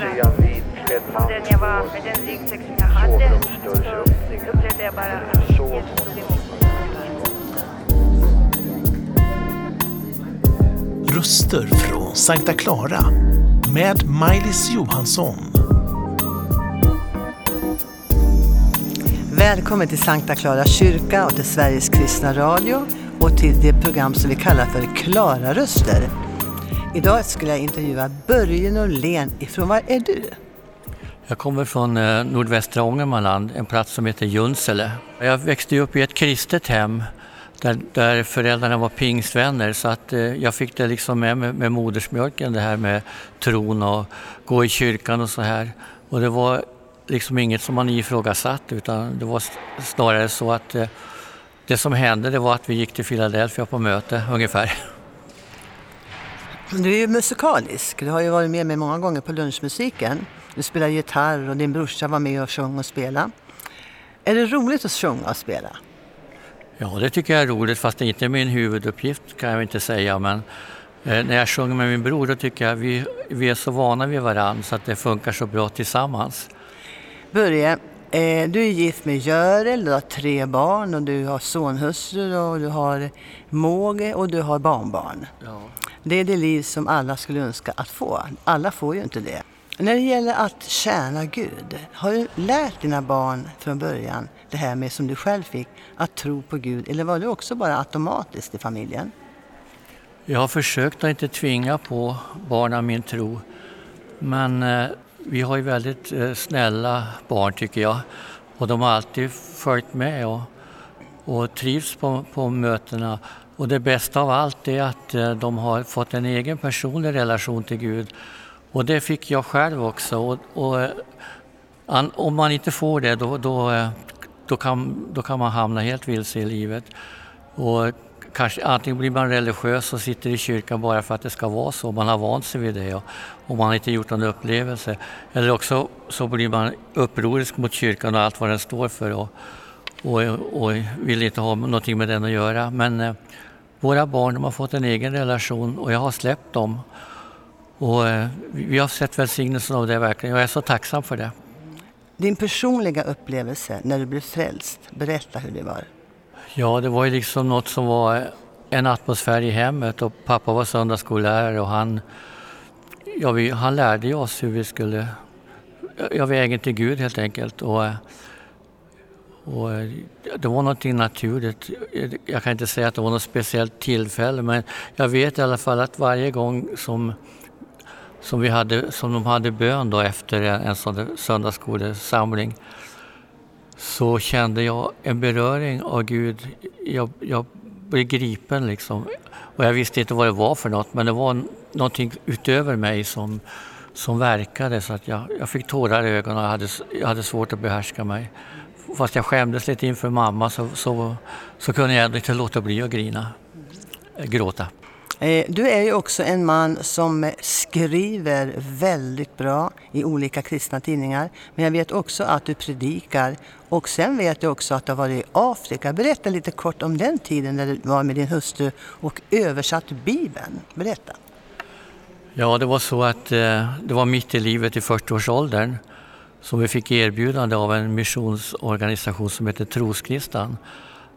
mer om den jag var, med den ryggsäck som jag hade, så upplevde jag bara att Jesus tog emot mig. Röster från Sankta Clara med Maj-Lis Johansson. Välkommen till Sankta Clara kyrka och till Sveriges kristna radio och till det program som vi kallar för Klara röster. Idag skulle jag intervjua Börje Norlén ifrån, var är du? Jag kommer från eh, nordvästra Ångermanland, en plats som heter Junsele. Jag växte upp i ett kristet hem där, där föräldrarna var pingstvänner så att eh, jag fick det liksom med, med med modersmjölken det här med tron och gå i kyrkan och så här. Och det var liksom inget som man ifrågasatte utan det var snarare så att eh, det som hände det var att vi gick till Philadelphia på möte ungefär. Du är ju musikalisk. Du har ju varit med mig många gånger på lunchmusiken. Du spelar gitarr och din brorsa var med och sjöng och spelade. Är det roligt att sjunga och spela? Ja, det tycker jag är roligt fast det är inte min huvuduppgift kan jag inte säga. Men eh, när jag sjunger med min bror då tycker jag vi, vi är så vana vid varandra så att det funkar så bra tillsammans. Börje, eh, du är gift med Görel, du har tre barn och du har sonhustru och du har måge och du har barnbarn. Ja. Det är det liv som alla skulle önska att få. Alla får ju inte det. När det gäller att tjäna Gud, har du lärt dina barn från början det här med som du själv fick, att tro på Gud? Eller var det också bara automatiskt i familjen? Jag har försökt att inte tvinga på barnen min tro. Men eh, vi har ju väldigt eh, snälla barn tycker jag. Och de har alltid följt med och, och trivs på, på mötena. Och det bästa av allt är att eh, de har fått en egen personlig relation till Gud. Och det fick jag själv också. Och, och, eh, an, om man inte får det då, då, eh, då, kan, då kan man hamna helt vilse i livet. Och kanske, antingen blir man religiös och sitter i kyrkan bara för att det ska vara så. Man har vant sig vid det och, och man har inte gjort någon upplevelse. Eller också så blir man upprorisk mot kyrkan och allt vad den står för och, och, och vill inte ha någonting med den att göra. Men eh, våra barn de har fått en egen relation och jag har släppt dem. Och eh, vi har sett välsignelsen av det verkligen. Jag är så tacksam för det. Din personliga upplevelse när du blev frälst, berätta hur det var. Ja, det var ju liksom något som var en atmosfär i hemmet och pappa var söndagsskollärare och han, ja, vi, han lärde oss hur vi skulle, ja, vägen till Gud helt enkelt. Och, och eh, det var någonting naturligt. Jag kan inte säga att det var något speciellt tillfälle men jag vet i alla fall att varje gång som, som, vi hade, som de hade bön då efter en, en sån söndagsskolesamling så kände jag en beröring av Gud. Jag, jag blev gripen liksom. Och jag visste inte vad det var för något men det var någonting utöver mig som, som verkade så att jag, jag fick tårar i ögonen och hade, jag hade svårt att behärska mig. Fast jag skämdes lite inför mamma så, så, så kunde jag inte låta bli att grina, gråta. Eh, Du är ju också en man som skriver väldigt bra i olika kristna tidningar. Men jag vet också att du predikar och sen vet jag också att du har varit i Afrika. Berätta lite kort om den tiden när du var med din hustru och översatt Bibeln. Berätta. Ja, det var så att eh, det var mitt i livet i 40-årsåldern som vi fick erbjudande av en missionsorganisation som heter Troskristan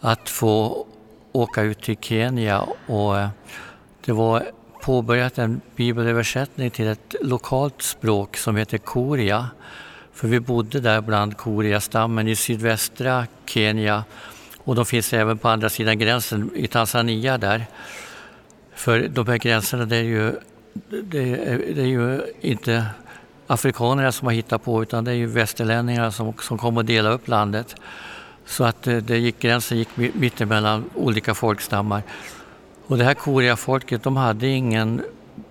att få åka ut till Kenya och eh, det var påbörjat en bibelöversättning till ett lokalt språk som heter koria. För vi bodde där bland koria-stammen i sydvästra Kenya och de finns även på andra sidan gränsen i Tanzania där. För de här gränserna det är ju, det är, det är ju inte afrikanerna som har hittat på utan det är ju västerlänningar som, som kom och delade upp landet. Så att eh, det gick, gränsen gick mittemellan olika folkstammar. Och det här Korea-folket de hade ingen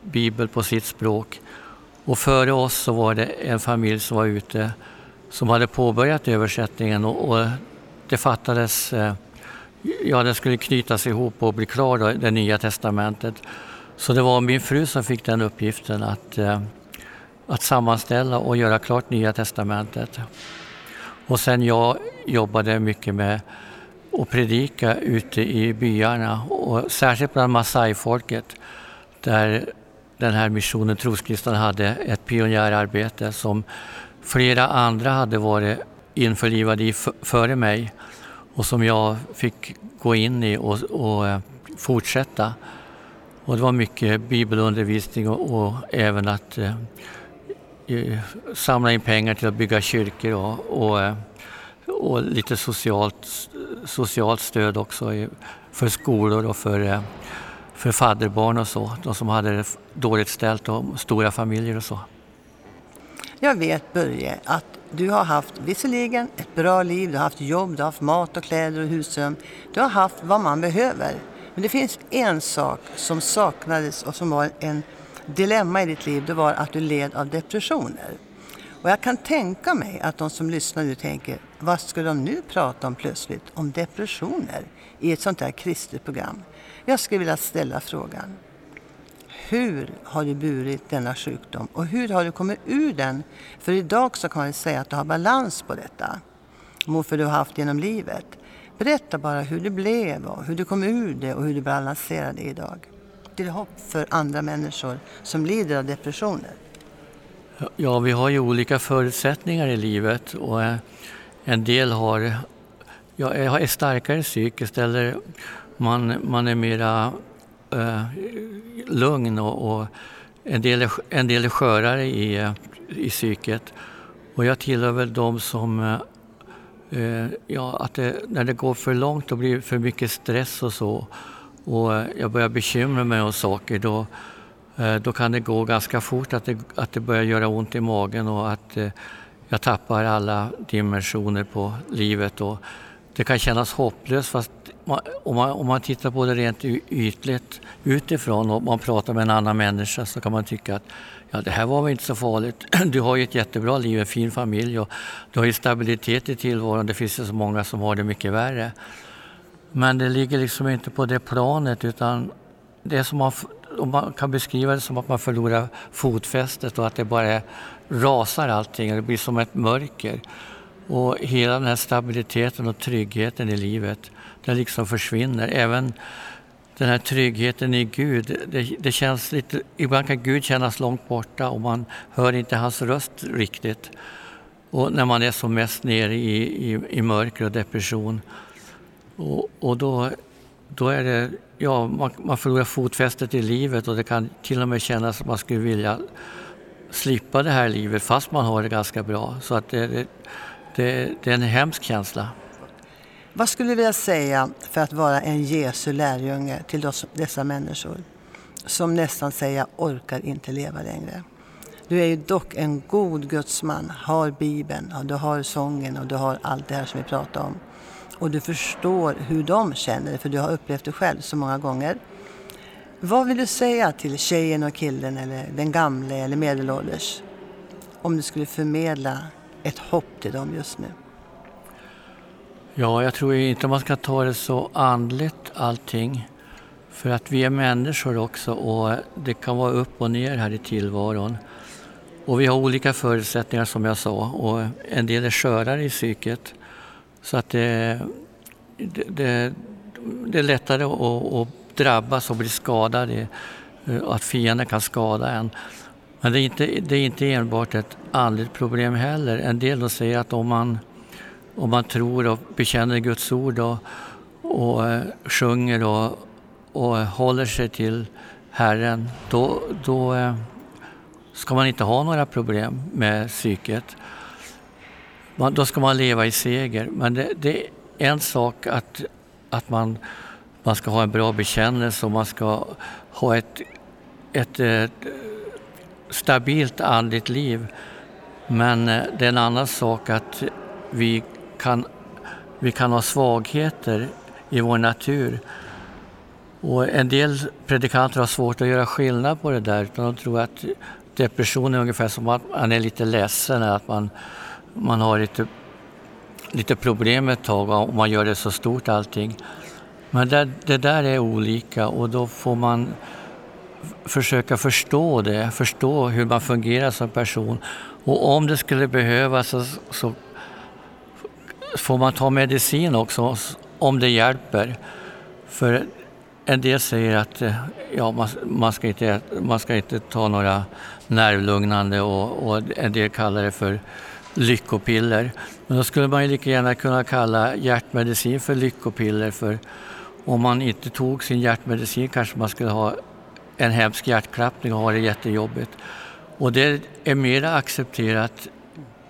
bibel på sitt språk. Och före oss så var det en familj som var ute som hade påbörjat översättningen och, och det fattades, eh, ja den skulle knytas ihop och bli klar då, det nya testamentet. Så det var min fru som fick den uppgiften att, eh, att sammanställa och göra klart nya testamentet. Och sen jag jobbade mycket med att predika ute i byarna och särskilt bland Masai-folket där den här missionen Troskristna hade ett pionjärarbete som flera andra hade varit införlivade i före mig och som jag fick gå in i och, och eh, fortsätta. Och det var mycket bibelundervisning och, och även att eh, samla in pengar till att bygga kyrkor och, och, eh, och lite socialt, socialt stöd också för skolor och för, eh, för fadderbarn och så. De som hade det dåligt ställt och stora familjer och så. Jag vet Börje att du har haft visserligen ett bra liv, du har haft jobb, du har haft mat och kläder och husrum. Du har haft vad man behöver. Men det finns en sak som saknades och som var en dilemma i ditt liv. Det var att du led av depressioner. Och jag kan tänka mig att de som lyssnar nu tänker, vad ska de nu prata om plötsligt? Om depressioner i ett sånt här kristet program. Jag skulle vilja ställa frågan. Hur har du burit denna sjukdom och hur har du kommit ur den? För idag så kan man säga att du har balans på detta. Mot vad du har haft genom livet. Berätta bara hur det blev och hur du kom ur det och hur du balanserar det idag. Till hopp för andra människor som lider av depressioner. Ja, vi har ju olika förutsättningar i livet och eh, en del har, ja, är starkare psykiskt eller man, man är mera eh, lugn och, och, en, del är, en del är skörare i, eh, i psyket. Och jag tillhör väl de som eh, eh, ja, att det, när det går för långt och blir för mycket stress och så och jag börjar bekymra mig om saker då, eh, då kan det gå ganska fort att det, att det börjar göra ont i magen och att eh, jag tappar alla dimensioner på livet. Och det kan kännas hopplöst fast om man, om man tittar på det rent ytligt utifrån och man pratar med en annan människa så kan man tycka att ja, det här var väl inte så farligt. Du har ju ett jättebra liv, en fin familj och du har ju stabilitet i tillvaron. Det finns ju så många som har det mycket värre. Men det ligger liksom inte på det planet utan det är som man, man kan beskriva det som att man förlorar fotfästet och att det bara rasar allting. Det blir som ett mörker. Och hela den här stabiliteten och tryggheten i livet, den liksom försvinner. Även den här tryggheten i Gud, det, det, känns lite, ibland kan Gud kännas långt borta och man hör inte hans röst riktigt. Och när man är som mest nere i, i, i mörker och depression. Och, och då, då är det, ja, man, man förlorar fotfästet i livet och det kan till och med kännas att man skulle vilja slippa det här livet fast man har det ganska bra. Så att det, det, det, det är en hemsk känsla. Vad skulle du vilja säga för att vara en Jesu lärjunge till dessa människor som nästan säger orkar inte leva längre? Du är ju dock en god gudsman, har Bibeln, och du har sången och du har allt det här som vi pratar om. Och du förstår hur de känner, för du har upplevt det själv så många gånger. Vad vill du säga till tjejen och killen eller den gamle eller medelålders? Om du skulle förmedla ett hopp till dem just nu. Ja, jag tror inte man ska ta det så andligt allting. För att vi är människor också och det kan vara upp och ner här i tillvaron. Och vi har olika förutsättningar som jag sa och en del är skörare i psyket. Så att eh, det, det, det, är lättare att, att drabbas och bli skadad, eh, att fienden kan skada en. Men det är, inte, det är inte enbart ett andligt problem heller. En del säger att om man, om man tror och bekänner Guds ord och, och eh, sjunger och, och håller sig till Herren, då, då ska man inte ha några problem med psyket. Man, då ska man leva i seger. Men det, det är en sak att, att man, man ska ha en bra bekännelse och man ska ha ett, ett, ett stabilt andligt liv. Men eh, det är en annan sak att vi kan, vi kan ha svagheter i vår natur. Och en del predikanter har svårt att göra skillnad på det där. Utan de tror att depression är ungefär som att man är lite ledsen, att man, man har lite, lite problem ett tag och man gör det så stort allting. Men det, det där är olika och då får man försöka förstå det, förstå hur man fungerar som person. Och om det skulle behövas så, så får man ta medicin också om det hjälper. För en del säger att eh, ja, man, man, ska inte, man ska inte ta några nervlugnande och, och en del kallar det för lyckopiller. Men då skulle man ju lika gärna kunna kalla hjärtmedicin för lyckopiller för om man inte tog sin hjärtmedicin kanske man skulle ha en hemsk hjärtklappning och ha det jättejobbigt. Och det är mer accepterat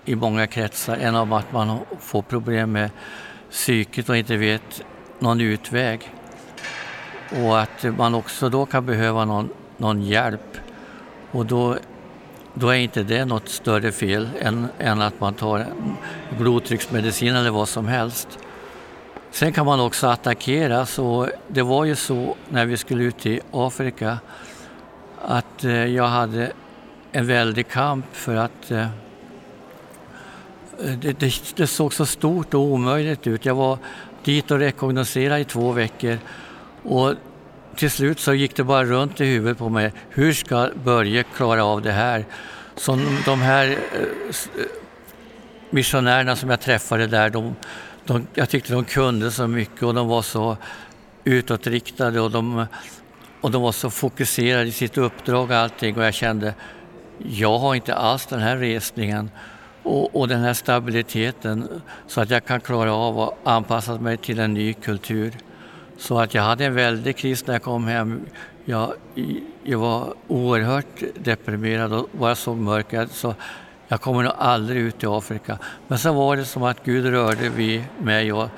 i många kretsar än om att man får problem med psyket och inte vet någon utväg. Och att man också då kan behöva någon, någon hjälp. Och då, då är inte det något större fel än, än att man tar blodtrycksmedicin eller vad som helst. Sen kan man också attackera. Så det var ju så när vi skulle ut i Afrika att eh, jag hade en väldig kamp för att eh, det, det, det, såg så stort och omöjligt ut. Jag var dit och rekognoserade i två veckor och till slut så gick det bara runt i huvudet på mig. Hur ska Börje klara av det här? Så de här eh, eh, missionärerna som jag träffade där, de, de, jag tyckte de kunde så mycket och de var så utåtriktade och de, och de var så fokuserade i sitt uppdrag och allting och jag kände jag har inte alls den här resningen och, och, den här stabiliteten så att jag kan klara av att anpassa mig till en ny kultur. Så att jag hade en väldig kris när jag kom hem. Jag, jag var oerhört deprimerad och bara såg mörker. Så jag kommer nog aldrig ut i Afrika. Men så var det som att Gud rörde vid mig och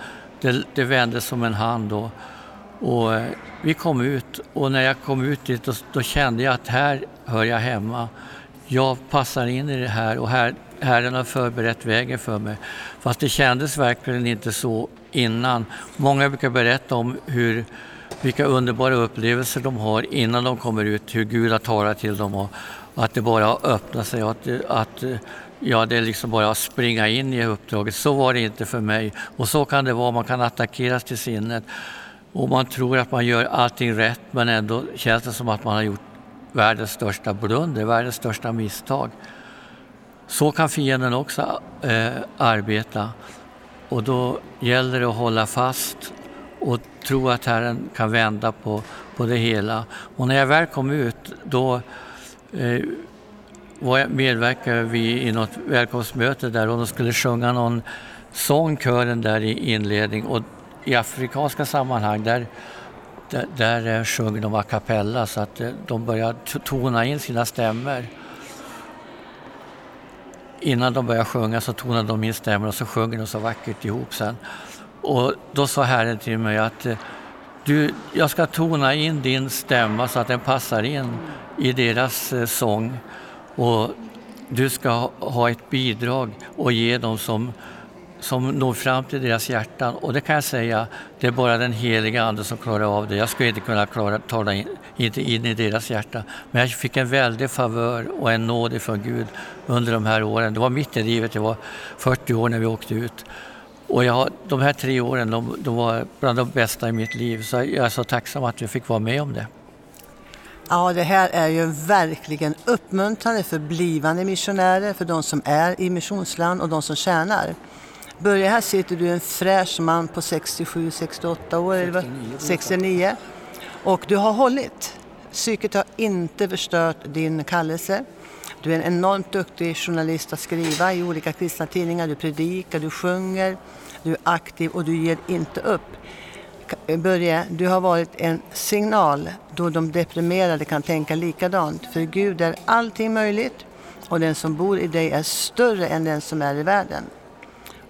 det, det vände som en hand. Och, och eh, vi kom ut och när jag kom ut dit då, då, kände jag att här hör jag hemma. Jag passar in i det här och här, Herren har förberett vägen för mig. Fast det kändes verkligen inte så innan. Många brukar berätta om hur, vilka underbara upplevelser de har innan de kommer ut, hur Gud har talat till dem och, och att det bara har öppnat sig. Att, att, ja, det är liksom bara att springa in i uppdraget. Så var det inte för mig. Och så kan det vara, man kan attackeras till sinnet. Och man tror att man gör allting rätt men ändå känns det som att man har gjort världens största blunder, världens största misstag. Så kan fienden också eh, arbeta och då gäller det att hålla fast och tro att Herren kan vända på, på det hela. Och när jag väl kom ut då eh, var jag medverkade vi i något välkomstmöte där och de skulle sjunga någon sång, kören där i inledning och i afrikanska sammanhang där, där, där eh, sjunger de a cappella så att eh, de börjar tona in sina stämmor innan de började sjunga så tonade de in stämmor och så sjunger de så vackert ihop sen. Och då sa Herren till mig att eh, du, jag ska tona in din stämma så att den passar in i deras eh, sång. Och du ska ha ett bidrag och ge dem som som når fram till deras hjärtan. Och det kan jag säga, det är bara den heliga Ande som klarar av det. Jag skulle inte kunna klara, tala in, inte in i deras hjärta. Men jag fick en väldig favör och en nåd från Gud under de här åren. Det var mitt i livet, jag var 40 år när vi åkte ut. Och jag, de här tre åren de, de var bland de bästa i mitt liv. Så jag är så tacksam att jag fick vara med om det. Ja, det här är ju verkligen uppmuntrande för blivande missionärer, för de som är i missionsland och de som tjänar. Börje, här sitter du en fräsch man på 67-68 år, 69, 69. Och du har hållit. Psyket har inte förstört din kallelse. Du är en enormt duktig journalist att skriva i olika kristna tidningar. Du predikar, du sjunger, du är aktiv och du ger inte upp. Börje, du har varit en signal då de deprimerade kan tänka likadant. För Gud är allting möjligt och den som bor i dig är större än den som är i världen.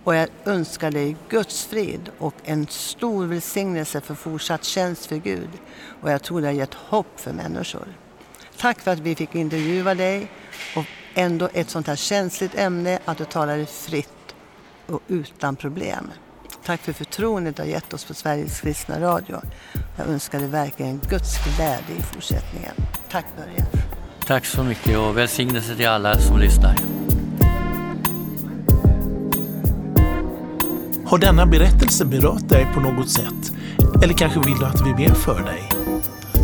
Och jag önskar dig Guds frid och en stor välsignelse för fortsatt tjänst för Gud. Och jag tror det har gett hopp för människor. Tack för att vi fick intervjua dig och ändå ett sånt här känsligt ämne, att du talade fritt och utan problem. Tack för förtroendet du har gett oss på Sveriges kristna radio. Jag önskar dig verkligen Guds glädje i fortsättningen. Tack Börje. Tack så mycket och välsignelse till alla som lyssnar. Har denna berättelse berört dig på något sätt? Eller kanske vill du att vi ber för dig?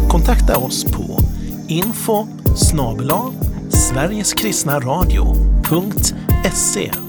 Kontakta oss på info snabel-sverigeskristnaradio.se